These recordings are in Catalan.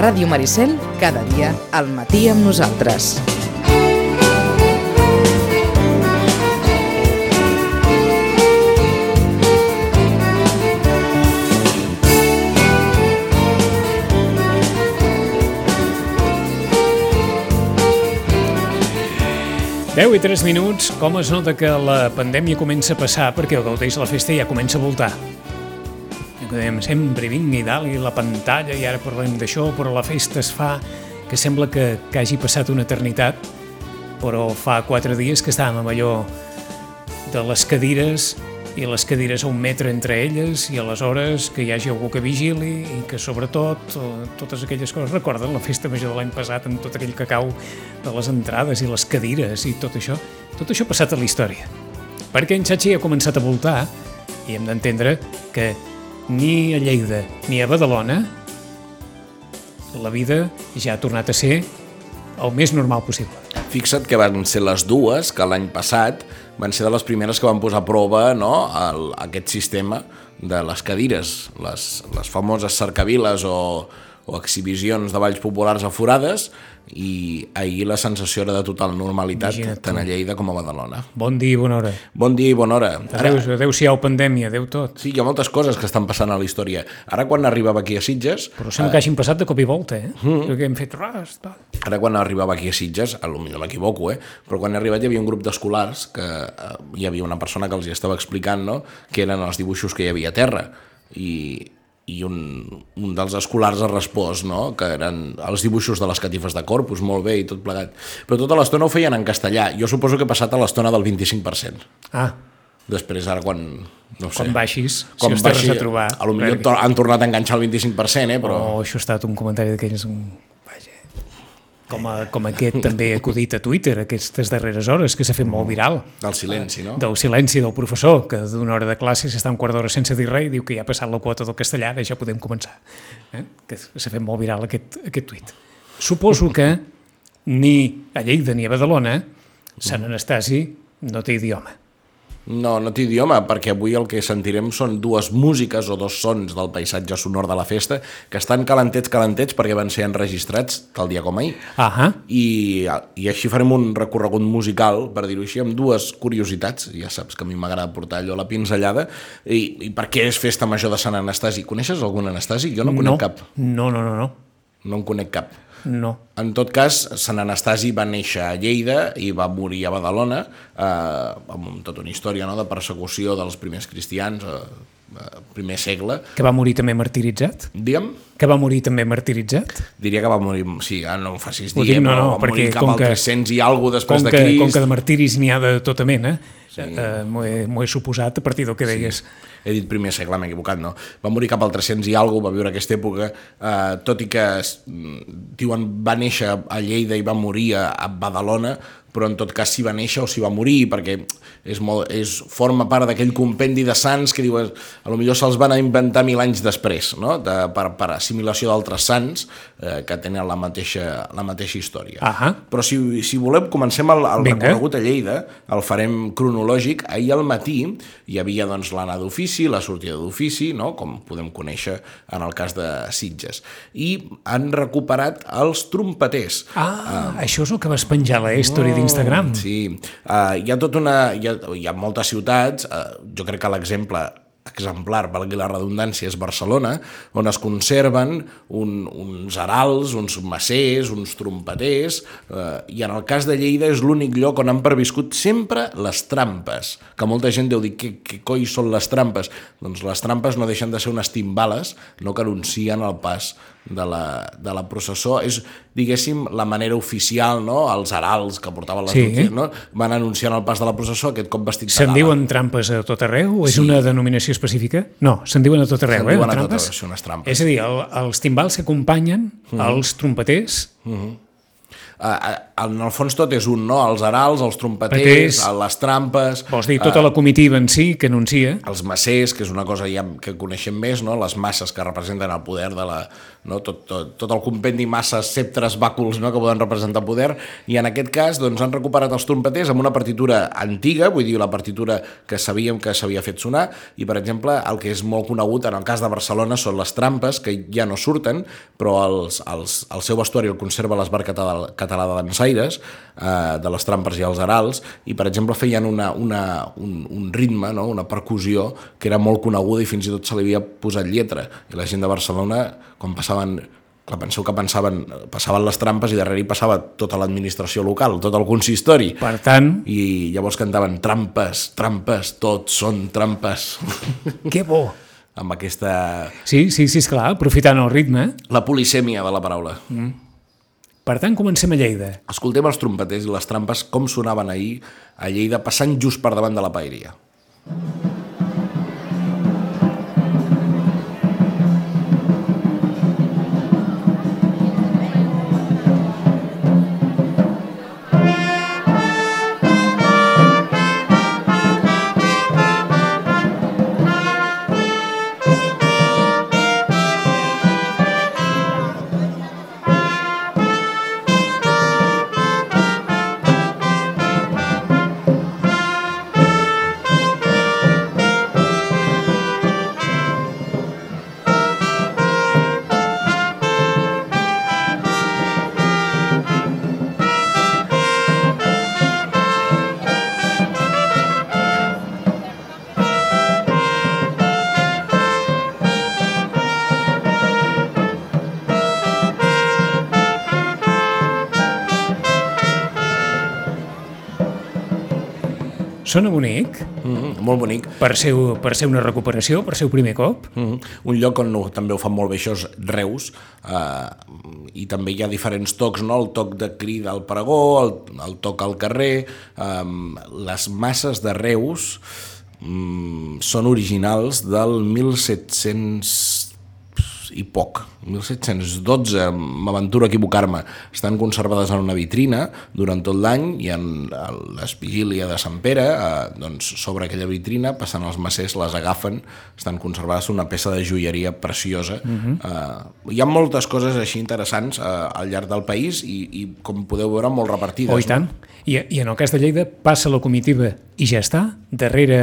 Ràdio Maricel, cada dia al matí amb nosaltres. Deu i 3 minuts, com es nota que la pandèmia comença a passar perquè el gaudeix la festa ja comença a voltar. Dèiem, sempre vingui dalt i la pantalla i ara parlem d'això, però la festa es fa que sembla que, que hagi passat una eternitat, però fa quatre dies que estàvem amb allò de les cadires i les cadires a un metre entre elles i aleshores que hi hagi algú que vigili i que sobretot eh, totes aquelles coses. Recorden la festa major de l'any passat amb tot aquell cacau de les entrades i les cadires i tot això? Tot això ha passat a la història. Perquè en Xachi ha començat a voltar i hem d'entendre que ni a Lleida ni a Badalona la vida ja ha tornat a ser el més normal possible. Fixa't que van ser les dues que l'any passat van ser de les primeres que van posar a prova no, el, aquest sistema de les cadires, les, les famoses cercaviles o, o exhibicions de balls populars aforades i ahir la sensació era de total normalitat Imagina't tant a Lleida com a Badalona. Bon dia i bona hora. Bon dia i bona hora. Adéu, adéu-siau pandèmia, adéu tot. Sí, hi ha moltes coses que estan passant a la història. Ara quan arribava aquí a Sitges, Però sembla que hagin passat de cop i volta, eh? Mm. Que hem fet ras, va. Ara quan arribava aquí a Sitges, a lo millor m'equivoco, eh? però quan he arribat hi havia un grup d'escolars que eh, hi havia una persona que els hi estava explicant no? que eren els dibuixos que hi havia a terra i, i un, un dels escolars ha respost no? que eren els dibuixos de les catifes de corpus, molt bé i tot plegat. Però tota l'estona ho feien en castellà. Jo suposo que he passat a l'estona del 25%. Ah, Després, ara, quan... No ho sé, quan baixis, quan si tornes baixi, a trobar. A lo millor perquè- han tornat a enganxar el 25%, eh? però... Oh, això ha estat un comentari d'aquells... Com, a, com aquest també acudit a Twitter aquestes darreres hores, que s'ha fet molt viral. Del silenci, no? Del silenci del professor, que d'una hora de classe s'està un quart d'hora sense dir res i diu que ja ha passat la quota del castellà, ara ja podem començar. Eh? Que s'ha fet molt viral aquest, aquest tuit. Suposo que ni a Lleida ni a Badalona Sant Anastasi no té idioma. No, no té idioma, perquè avui el que sentirem són dues músiques o dos sons del paisatge sonor de la festa que estan calentets, calentets, perquè van ser enregistrats tal dia com ahir. Ahà. I, I així farem un recorregut musical, per dir-ho així, amb dues curiositats. Ja saps que a mi m'agrada portar allò a la pinzellada. I, I per què és festa major de Sant Anastasi? Coneixes algun Anastasi? Jo no conec no. cap. No, no, no, no. No en conec cap. No. En tot cas, Sant Anastasi va néixer a Lleida i va morir a Badalona, eh, amb tota una història no, de persecució dels primers cristians, eh, primer segle. Que va morir també martiritzat? Digue'm, Que va morir també martiritzat? diria que va morir, sí, ara no em facis dir, dic, no, no, va morir perquè cap com al que- 300 i alguna després de Crist. com que de martiris n'hi ha de tota mena, sí. eh, m'ho he, he suposat a partir del que deies. he dit primer segle, m'he equivocat, no? Va morir cap al 300 i alguna va viure aquesta època, eh, tot i que mm, diuen va néixer a Lleida i va morir a, a Badalona, però en tot cas si va néixer o si va morir, perquè és molt, és, forma part d'aquell compendi de sants que diuen, a lo millor se'ls van inventar mil anys després, no? de, per, per assimilació d'altres sants eh, que tenen la mateixa, la mateixa història. Ahà. Però si, si volem, comencem el, el Vinga. recorregut a Lleida, el farem cronològic. Ahir al matí hi havia doncs, l'anar d'ofici, la sortida d'ofici, no? com podem conèixer en el cas de Sitges. I han recuperat els trompeters. Ah, això és el que vas penjar a la història d'Instagram. Sí, uh, hi ha tot una... Hi ha, hi ha moltes ciutats, uh, jo crec que l'exemple exemplar, valgui la redundància, és Barcelona, on es conserven un, uns arals, uns macers, uns trompeters, eh, i en el cas de Lleida és l'únic lloc on han previscut sempre les trampes, que molta gent deu dir, què, què coi són les trampes? Doncs les trampes no deixen de ser unes timbales, no que anuncien el pas de la, de la processó. És, diguéssim, la manera oficial, no?, els arals que portaven les Sí. notícies, no? van anunciant el pas de la processó, aquest cop vestit Se'n diuen trampes a tot arreu? O és una denominació específica? No, se'n diuen a tot arreu, eh? diuen a tot arreu, són unes trampes. És a dir, el, els timbals que acompanyen Mhm. els trompeters eh, en el fons tot és un, no? Els arals, els trompeters, Paters. les trampes... Vols dir, tota la comitiva en si que anuncia... els massers, que és una cosa ja que coneixem més, no? les masses que representen el poder de la... No? Tot, tot, tot el compendi masses, sceptres, bàculs no? que poden representar poder, i en aquest cas doncs, han recuperat els trompeters amb una partitura antiga, vull dir, la partitura que sabíem que s'havia fet sonar, i per exemple, el que és molt conegut en el cas de Barcelona són les trampes, que ja no surten, però els, els, el seu vestuari el conserva l'Esbar Català, Català de Dansaires, eh, de les trampes i els arals, i per exemple feien una, una, un, un ritme, no? una percussió que era molt coneguda i fins i tot se li havia posat lletra. I la gent de Barcelona, quan passaven clar, penseu que pensaven, passaven les trampes i darrere hi passava tota l'administració local, tot el consistori. Per tant, I llavors cantaven trampes, trampes, tots són trampes. que bo! amb aquesta... Sí, sí, sí, esclar, aprofitant el ritme. La polisèmia de la paraula. Per tant, comencem a Lleida. Escoltem els trompeters i les trampes com sonaven ahir a Lleida passant just per davant de la paeria. Sona bonic, Mm -hmm, molt bonic. per ser, per ser una recuperació, per ser el primer cop. Mm -hmm. Un lloc on no, també ho fan molt bé això és Reus eh, i també hi ha diferents tocs, no? el toc de crida al pregó, el, el toc al carrer, eh, les masses de Reus mm, són originals del 1700 i poc, 1712, m'aventuro a equivocar-me, estan conservades en una vitrina durant tot l'any i en les vigília de Sant Pere, eh, doncs sobre aquella vitrina, passant els massers, les agafen, estan conservades una peça de joieria preciosa. Uh -huh. eh, hi ha moltes coses així interessants eh, al llarg del país i, i com podeu veure, molt repartides. Oh, i tant. I, I en el cas de Lleida passa la comitiva i ja està? Darrere,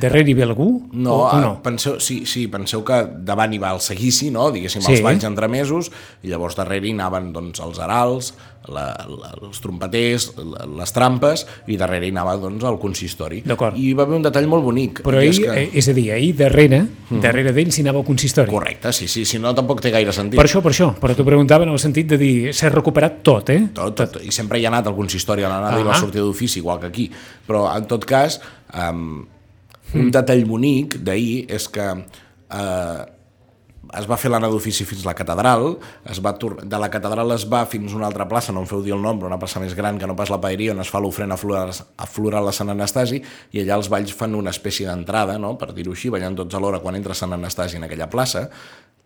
darrere hi ve algú? No, o, o no? no? Penseu, sí, sí, penseu que davant hi va el seguici, no? diguéssim, Sí. els balls entremesos, i llavors darrere hi anaven doncs, els arals, la, la, els trompeters, la, les trampes, i darrere hi anava doncs, el consistori. I hi va haver un detall molt bonic. Però ahir, és que... que... és a dir, ahir darrere, darrere d'ell s'hi anava al consistori. Correcte, sí, sí, si no tampoc té gaire sentit. Per això, per això, però t'ho preguntava en el sentit de dir, s'ha recuperat tot, eh? tot, tot, i sempre hi ha anat al consistori a l'anada -huh. i la Ah. sortida d'ofici, igual que aquí. Però, en tot cas, um, un detall bonic d'ahir és que eh, es va fer l'anada d'ofici fins a la catedral, es va de la catedral es va fins a una altra plaça, no em feu dir el nom, però una plaça més gran que no pas la paeria, on es fa l'ofrena floral, a a Sant Anastasi, i allà els balls fan una espècie d'entrada, no? per dir-ho així, ballant tots alhora quan entra Sant Anastasi en aquella plaça,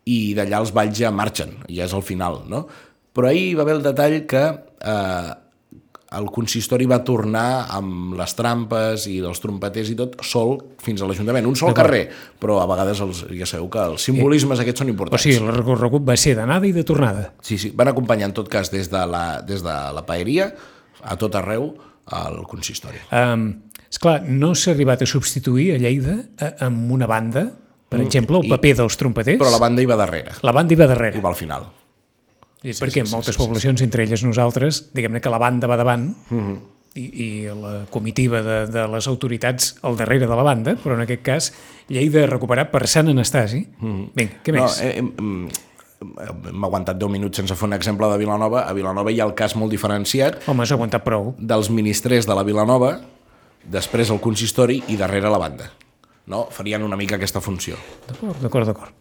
i d'allà els balls ja marxen, ja és el final, no? Però ahir hi va haver el detall que eh, el consistori va tornar amb les trampes i els trompeters i tot sol fins a l'Ajuntament. Un sol carrer, però a vegades els, ja sabeu que els simbolismes aquests són O importants. sigui, el recorregut va ser d'anada i de tornada. Sí, sí, van acompanyar en tot cas des de la, des de la paeria a tot arreu al consistori. Um, esclar, no s'ha arribat a substituir a Lleida eh, amb una banda, per exemple, el i- paper dels trompeters. Però la banda hi va darrere, la banda hi va i darrere. va al final. Sí, perquè en moltes poblacions, entre elles nosaltres, diguem-ne que la banda va davant Mhm. i, i la comitiva de, de les autoritats al darrere de la banda, però en aquest cas Lleida recuperat per Sant Anastasi. Vinga, què més? Mhm. No, eh, hem, hem, hem aguantat 10 minuts sense fer un exemple de Vilanova. A Vilanova hi ha el cas molt diferenciat Home, has aguantat prou. dels ministrers de la Vilanova, després el consistori i darrere la banda. No? Farien una mica aquesta funció. D'acord, d'acord, d'acord.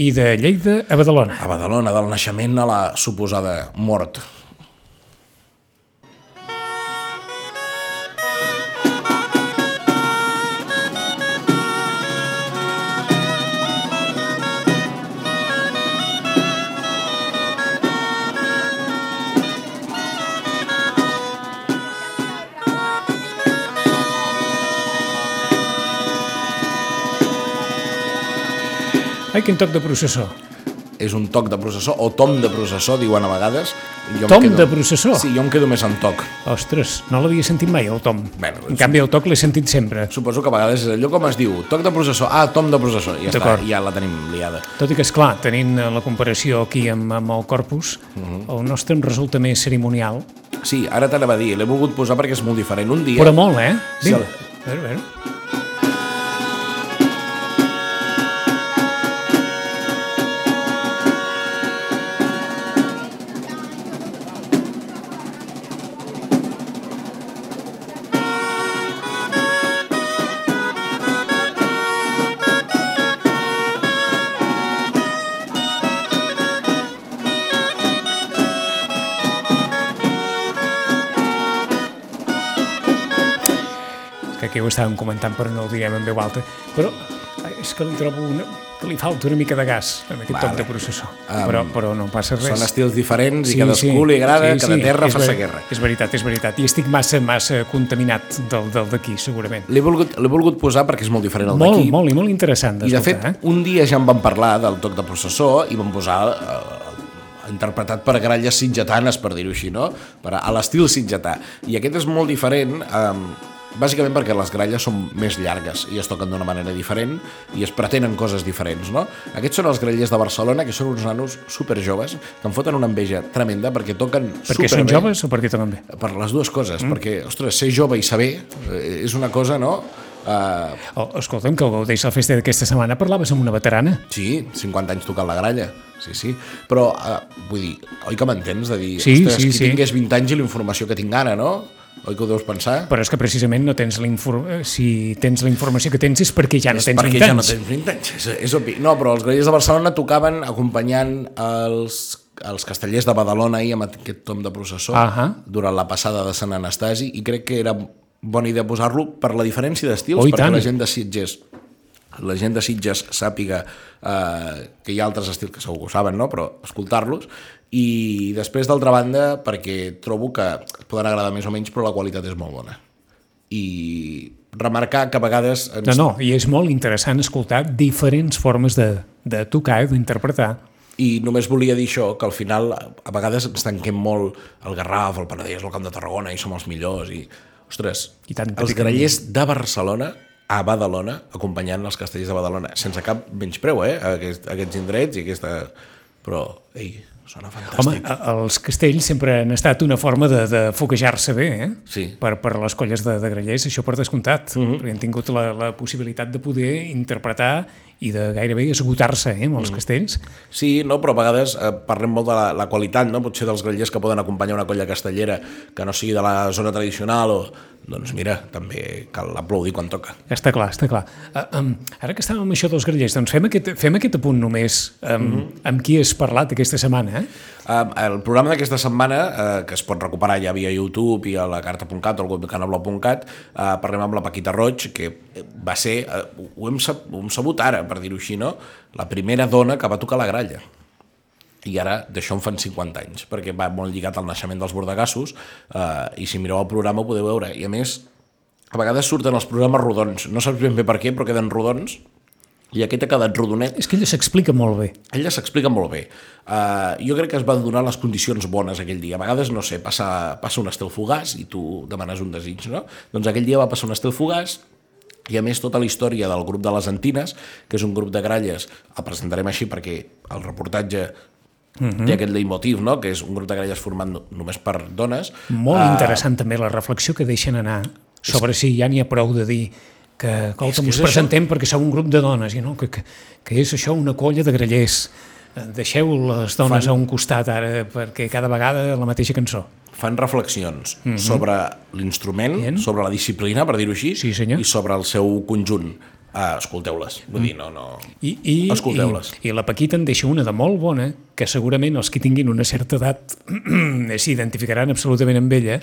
I de Lleida a Badalona. A Badalona, del naixement a la suposada mort. Ai, quin toc de processó. És un toc de processó, o tom de processó, diuen a vegades. Jo Tom quedo- de processó? Sí, jo em quedo més en toc. Ostres, no l'havia sentit mai, el tom. Bueno, en canvi, el toc l'he sentit sempre. Suposo que a vegades és allò com es diu, toc de processó, ah, tom de processó, ja està, ja la tenim liada. Tot i que, és clar, tenint eh, la comparació aquí amb, amb el corpus, Mhm. el nostre em resulta més cerimonial, Sí, ara t'anava a dir, l'he volgut posar perquè és molt diferent. Un dia... però molt, eh? Sí, Vinga, el- a veure, a veure. Que ho estàvem comentant però no ho direm en veu alta però ai, és que li trobo una, que li falta una mica de gas en aquest toc Vale. de processó Um, però, però no passa res Són estils diferents i cadascú li agrada, cada terra és fa sa guerra. és veritat, és veritat i estic massa, massa contaminat del del d'aquí segurament L'he volgut, volgut posar perquè és molt diferent el molt, d'aquí. molt i molt interessant I de fet, eh? un dia ja en vam parlar del toc de processó i vam posar eh, interpretat per gralles sitgetanes, per dir-ho així, no? Per, a l'estil sitgetà. I aquest és molt diferent, eh, bàsicament perquè les gralles són més llargues i es toquen d'una manera diferent i es pretenen coses diferents, no? Aquests són els grallers de Barcelona, que són uns nanos superjoves, que em foten una enveja tremenda perquè toquen perquè superbé. són joves o perquè toquen bé? Per les dues coses, mm. perquè, ostres, ser jove i saber eh, és una cosa, no? Uh, Oh, escolta'm, que Gaudeix la festa d'aquesta setmana parlaves amb una veterana Sí, 50 anys tocant la gralla, sí, sí. Però, uh, vull dir, oi que m'entens de dir, Sí, ostres, sí, qui sí. tingués 20 anys i la informació que tinc ara, no? Oi que ho deus pensar? però és que precisament no tens la eh, si tens la informació que tens és perquè ja no és tens perquè 20 ja no anys tens 20 anys, és, és obvi. No, però els grallers de Barcelona tocaven acompanyant els, els castellers de Badalona ahir amb aquest tom de processó Ahà. durant la passada de Sant Anastasi i crec que era bona idea posar-lo per la diferència d'estils, Oh, i perquè tant. la gent de Sitges la gent de Sitges sàpiga eh, que hi ha altres estils que segur que ho saben, no? però escoltar-los i després d'altra banda perquè trobo que et poden agradar més o menys però la qualitat és molt bona i remarcar que a vegades ens No, no, i és molt interessant escoltar diferents formes de, de tocar, d'interpretar. I només volia dir això, que al final a vegades ens tanquem molt el Garraf, el Penedès, el Camp de Tarragona i som els millors i, ostres, I tant els grallers de Barcelona a Badalona, acompanyant els castellers de Badalona, sense cap menyspreu, eh, a aquest, a aquests indrets i aquesta... Però, ei, sona Home, fantàstic. a- els castells sempre han estat una forma de, de foguejar-se bé, eh? Sí. Per, per les colles de, de grallers, això per descomptat, mm -hmm. perquè han tingut la, la possibilitat de poder interpretar i de gairebé esgotar-se eh, amb els castells. Sí, no, però a vegades eh, parlem molt de la, la qualitat, no? potser dels grallers que poden acompanyar una colla castellera que no sigui de la zona tradicional o... Doncs mira, també cal aplaudir quan toca. Està clar, està clar. Uh, um, ara que estàvem amb això dels grallers, doncs fem aquest, fem aquest apunt només um, mm -hmm. amb qui has parlat aquesta setmana, eh? Uh, el programa d'aquesta setmana, uh, que es pot recuperar ja via YouTube i a la carta.cat o al web canablau.cat, uh, parlem amb la Paquita Roig, que va ser, uh, ho, hem, sab- ho hem sabut ara, per dir-ho així, no? la primera dona que va tocar la gralla. I ara d'això en fan 50 anys, perquè va molt lligat al naixement dels bordegassos, uh, i si mireu el programa ho podeu veure. I a més, a vegades surten els programes rodons, no saps ben bé per què, però queden rodons, i aquest ha quedat rodonet, És que ella s'explica molt bé. ella s'explica molt bé. Uh, jo crec que es van donar les condicions bones aquell dia. A vegades, no sé, passa, passa un estel fugaç i tu demanes un desig, no? Doncs aquell dia va passar un estel fugaç i a més tota la història del grup de les Antines, que és un grup de gralles, el presentarem així perquè el reportatge uh -huh. té aquest leitmotiv, no? que és un grup de gralles format no, només per dones. Molt Ah, interessant també la reflexió que deixen anar sobre si ja n'hi ha prou de dir que, escolta, ens és presentem perquè som un grup de dones, i no, que, que, que és això una colla de grallers. Eh, Deixeu les dones Fan- a un costat ara, perquè cada vegada la mateixa cançó. fan reflexions uh -huh. sobre l'instrument, sobre la disciplina, per dir-ho així, Sí, senyor. i sobre el seu conjunt. Uh, Escolteu-les, vull dir, no, no... I, i, Escolteu-les. i, I la Paquita en deixa una de molt bona, que segurament els que tinguin una certa edat s'identificaran absolutament amb ella,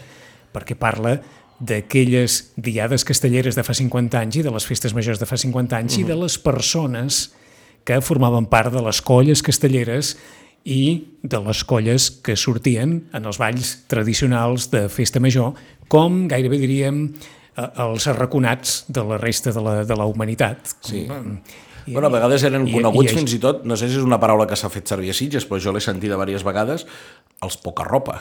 perquè parla d'aquelles diades castelleres de fa 50 anys i de les festes majors de fa 50 anys i de les persones que formaven part de les colles castelleres i de les colles que sortien en els balls tradicionals de festa major, com gairebé diríem eh, els arraconats de la resta de la, de la humanitat. Sí. I, Bueno, a vegades eren i- coneguts i- fins i tot, no sé si és una paraula que s'ha fet servir a Sitges, però jo l'he sentida diverses vegades, els poca-ropa.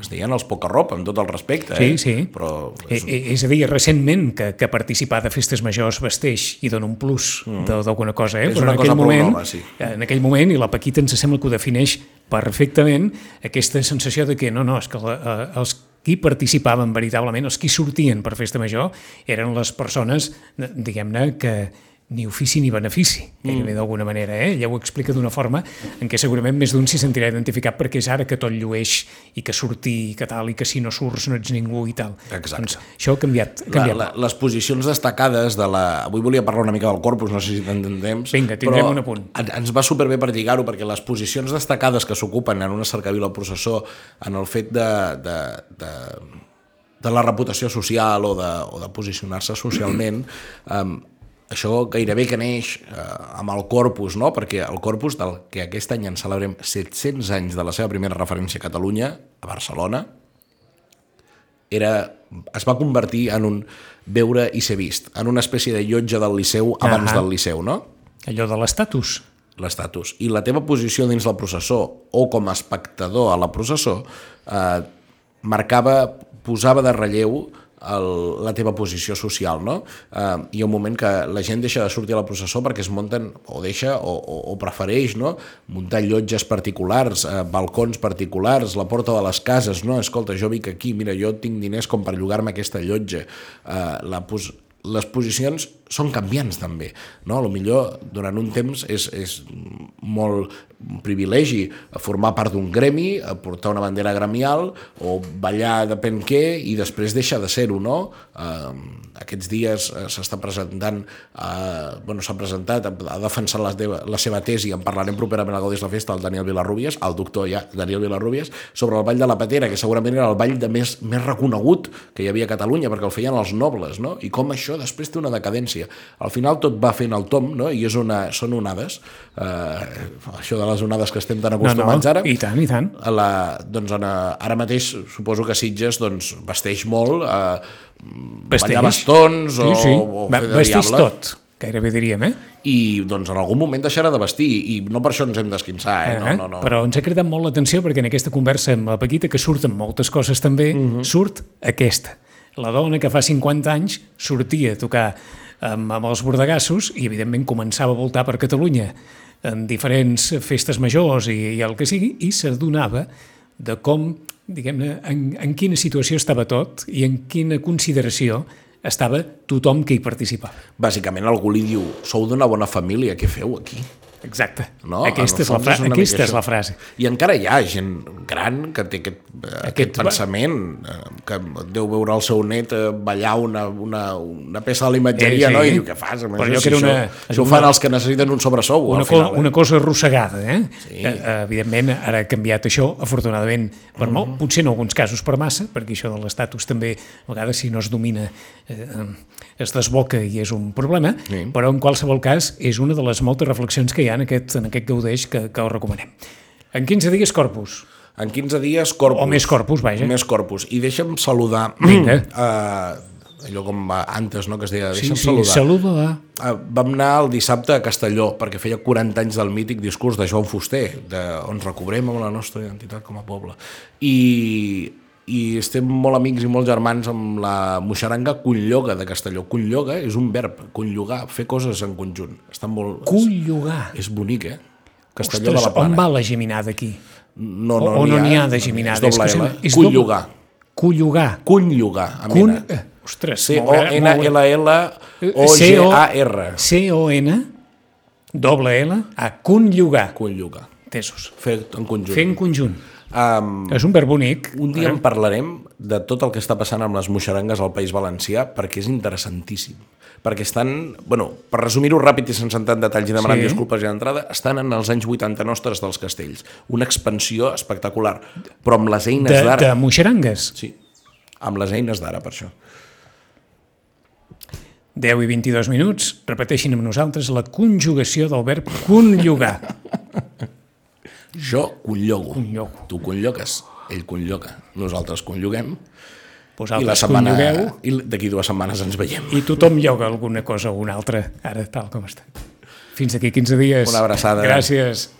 Es deien els poca-ropa, amb tot el respecte, Sí, eh? sí. Però Eh, eh, És a dir, recentment que, que participar de festes majors vesteix i dona un plus de- d'alguna cosa, eh? Mm. És Però una en cosa aquell prou moment, nova, sí. en aquell moment, i la Paquita ens sembla que ho defineix perfectament, aquesta sensació de que no, no, és que la, eh, els qui participaven veritablement, els qui sortien per festa major, eren les persones, diguem-ne, que ni ofici ni benefici, gairebé Mm. d'alguna manera. Eh? Ella ho explica d'una forma en què segurament més d'un s'hi sentirà identificat perquè és ara que tot llueix i que sortir i que tal, i que si no surts no ets ningú i tal. Exacte. Doncs això ha canviat. Ha la, canviat. la, les posicions destacades de la... Avui volia parlar una mica del corpus, no sé si tindrem temps. Vinga, tindrem però un apunt. en- Ens va superbé per lligar-ho, perquè les posicions destacades que s'ocupen en una cercavila processó, en el fet de, de, de, de la reputació social o de, o de posicionar-se socialment, um, això gairebé que neix eh, amb el Corpus, no? perquè el Corpus, del que aquest any en celebrem 700 anys de la seva primera referència a Catalunya, a Barcelona, era, es va convertir en un veure i ser vist, en una espècie de llotja del Liceu abans Ahà. del Liceu, no? Allò de l'estatus. l'estatus. I la teva posició dins la processó o com a espectador a la processó eh, marcava, posava de relleu el, la teva posició social, no? Eh, hi ha un moment que la gent deixa de sortir a la processó perquè es munten, o deixa, o, o, o prefereix, no?, muntar llotges particulars, eh, balcons particulars, la porta de les cases, no? Escolta, jo vic aquí, mira, jo tinc diners com per llogar-me aquesta llotja. Eh, la pos les posicions són canviants també, no? A lo millor durant un temps és, és molt privilegi formar part d'un gremi, a portar una bandera gremial o ballar depèn què i després deixa de ser-ho, no? Eh, aquests dies eh, s'està presentant, eh, bueno, s'ha presentat, ha defensat la, teva, la seva tesi, en parlarem properament al Gaudis la Festa, el Daniel Vilarrubias, el doctor ja, Daniel Vilarrubias, sobre el Ball de la Patera, que segurament era el ball de més, més reconegut que hi havia a Catalunya, perquè el feien els nobles, no? I com això després té una decadència. Al final tot va fent el tom, no? I és una, són onades, eh, això de les onades que estem tan No, no, acostumats ara, i tant, i tant. a la, doncs en, ara mateix suposo que Sitges doncs, vesteix molt eh, ballar bastons o, sí, sí. o Va, fer de vesteix diable tot, gairebé diríem, eh? i doncs en algun moment deixarà de vestir i no per això ens hem d'esquinçar eh? no, Eh? no, no. Però ens ha cridat molt l'atenció perquè en aquesta conversa amb la Paquita, que surten moltes coses també, uh Mhm. -huh. surt aquesta. La dona que fa 50 anys sortia a tocar amb, amb els bordegassos i evidentment començava a voltar per Catalunya en diferents festes majors i, i el que sigui, i s'adonava de com, diguem-ne, en, en quina situació estava tot i en quina consideració estava tothom que hi participava. bàsicament algú li diu sou d'una bona família, què feu aquí? Exacte. No? Aquesta, és la, fra és una aquesta mica és això. la frase. I encara hi ha gent gran que té aquest, aquest, aquest pensament, eh, que deu veure el seu net eh, ballar una, una, una peça de la imatgeria, Eh, sí. no? I diu, què fas? Però això, allò si que era això, una- això ho una- fan els que necessiten un sobresou, una, al final. co eh? una cosa arrossegada, eh? Sí. Que, eh, evidentment, ara ha canviat això, afortunadament, per molt, potser en alguns casos per massa, perquè això de l'estatus també, a vegades, si no es domina, eh, es desboca i és un problema, Sí. però en qualsevol cas és una de les moltes reflexions que hi ha en aquest, en aquest gaudeix que, que us recomanem. En 15 dies, Corpus. En 15 dies, corpus. O més corpus, vaja. Més corpus. I deixa'm saludar... Vinga. Uh, allò com va antes, no?, que es deia, Sí, deixa'm sí, saludar. saluda. Uh, vam anar el dissabte a Castelló perquè feia 40 anys del mític discurs de Joan Fuster, de, on recobrem amb la nostra identitat com a poble. I, i estem molt amics i molt germans amb la moixaranga Conlloga de Castelló. Conlloga és un verb, conllogar, fer coses en conjunt. Està molt... Collogar. És bonic, eh? Castelló Ostres, de la Plana. on va la geminada aquí? No, o, o no n'hi ha de geminada? És doble L. és Conllogar. Conllogar. N. eh, Ostres. C-O-N-L-L-O-G-A-R. C-O-N, doble L, a conllogar. Conllogar. Tesos. Fer en conjunt. Fer en conjunt. Um, És un verb bonic. un dia en parlarem de tot el que està passant amb les moixarangues al País Valencià perquè és interessantíssim. Perquè estan, bueno, per resumir-ho ràpid i sense entrar en detalls i demanant Sí. disculpes ja d'entrada, estan en els anys 80 nostres dels castells. Una expansió espectacular, però amb les eines De, de d'ara. moixerangues. Sí, amb les eines d'ara, per això. 10 i 22 minuts. Repeteixin amb nosaltres la conjugació del verb conllogar. Jo conllogo. Conllogo. Tu conllogues, ell conlloga. Nosaltres conlloguem. I la setmana... conllogueu I d'aquí dues setmanes ens veiem. i tothom lloga alguna cosa o una altra, ara tal com està. Fins d'aquí 15 dies. Una abraçada. Gràcies.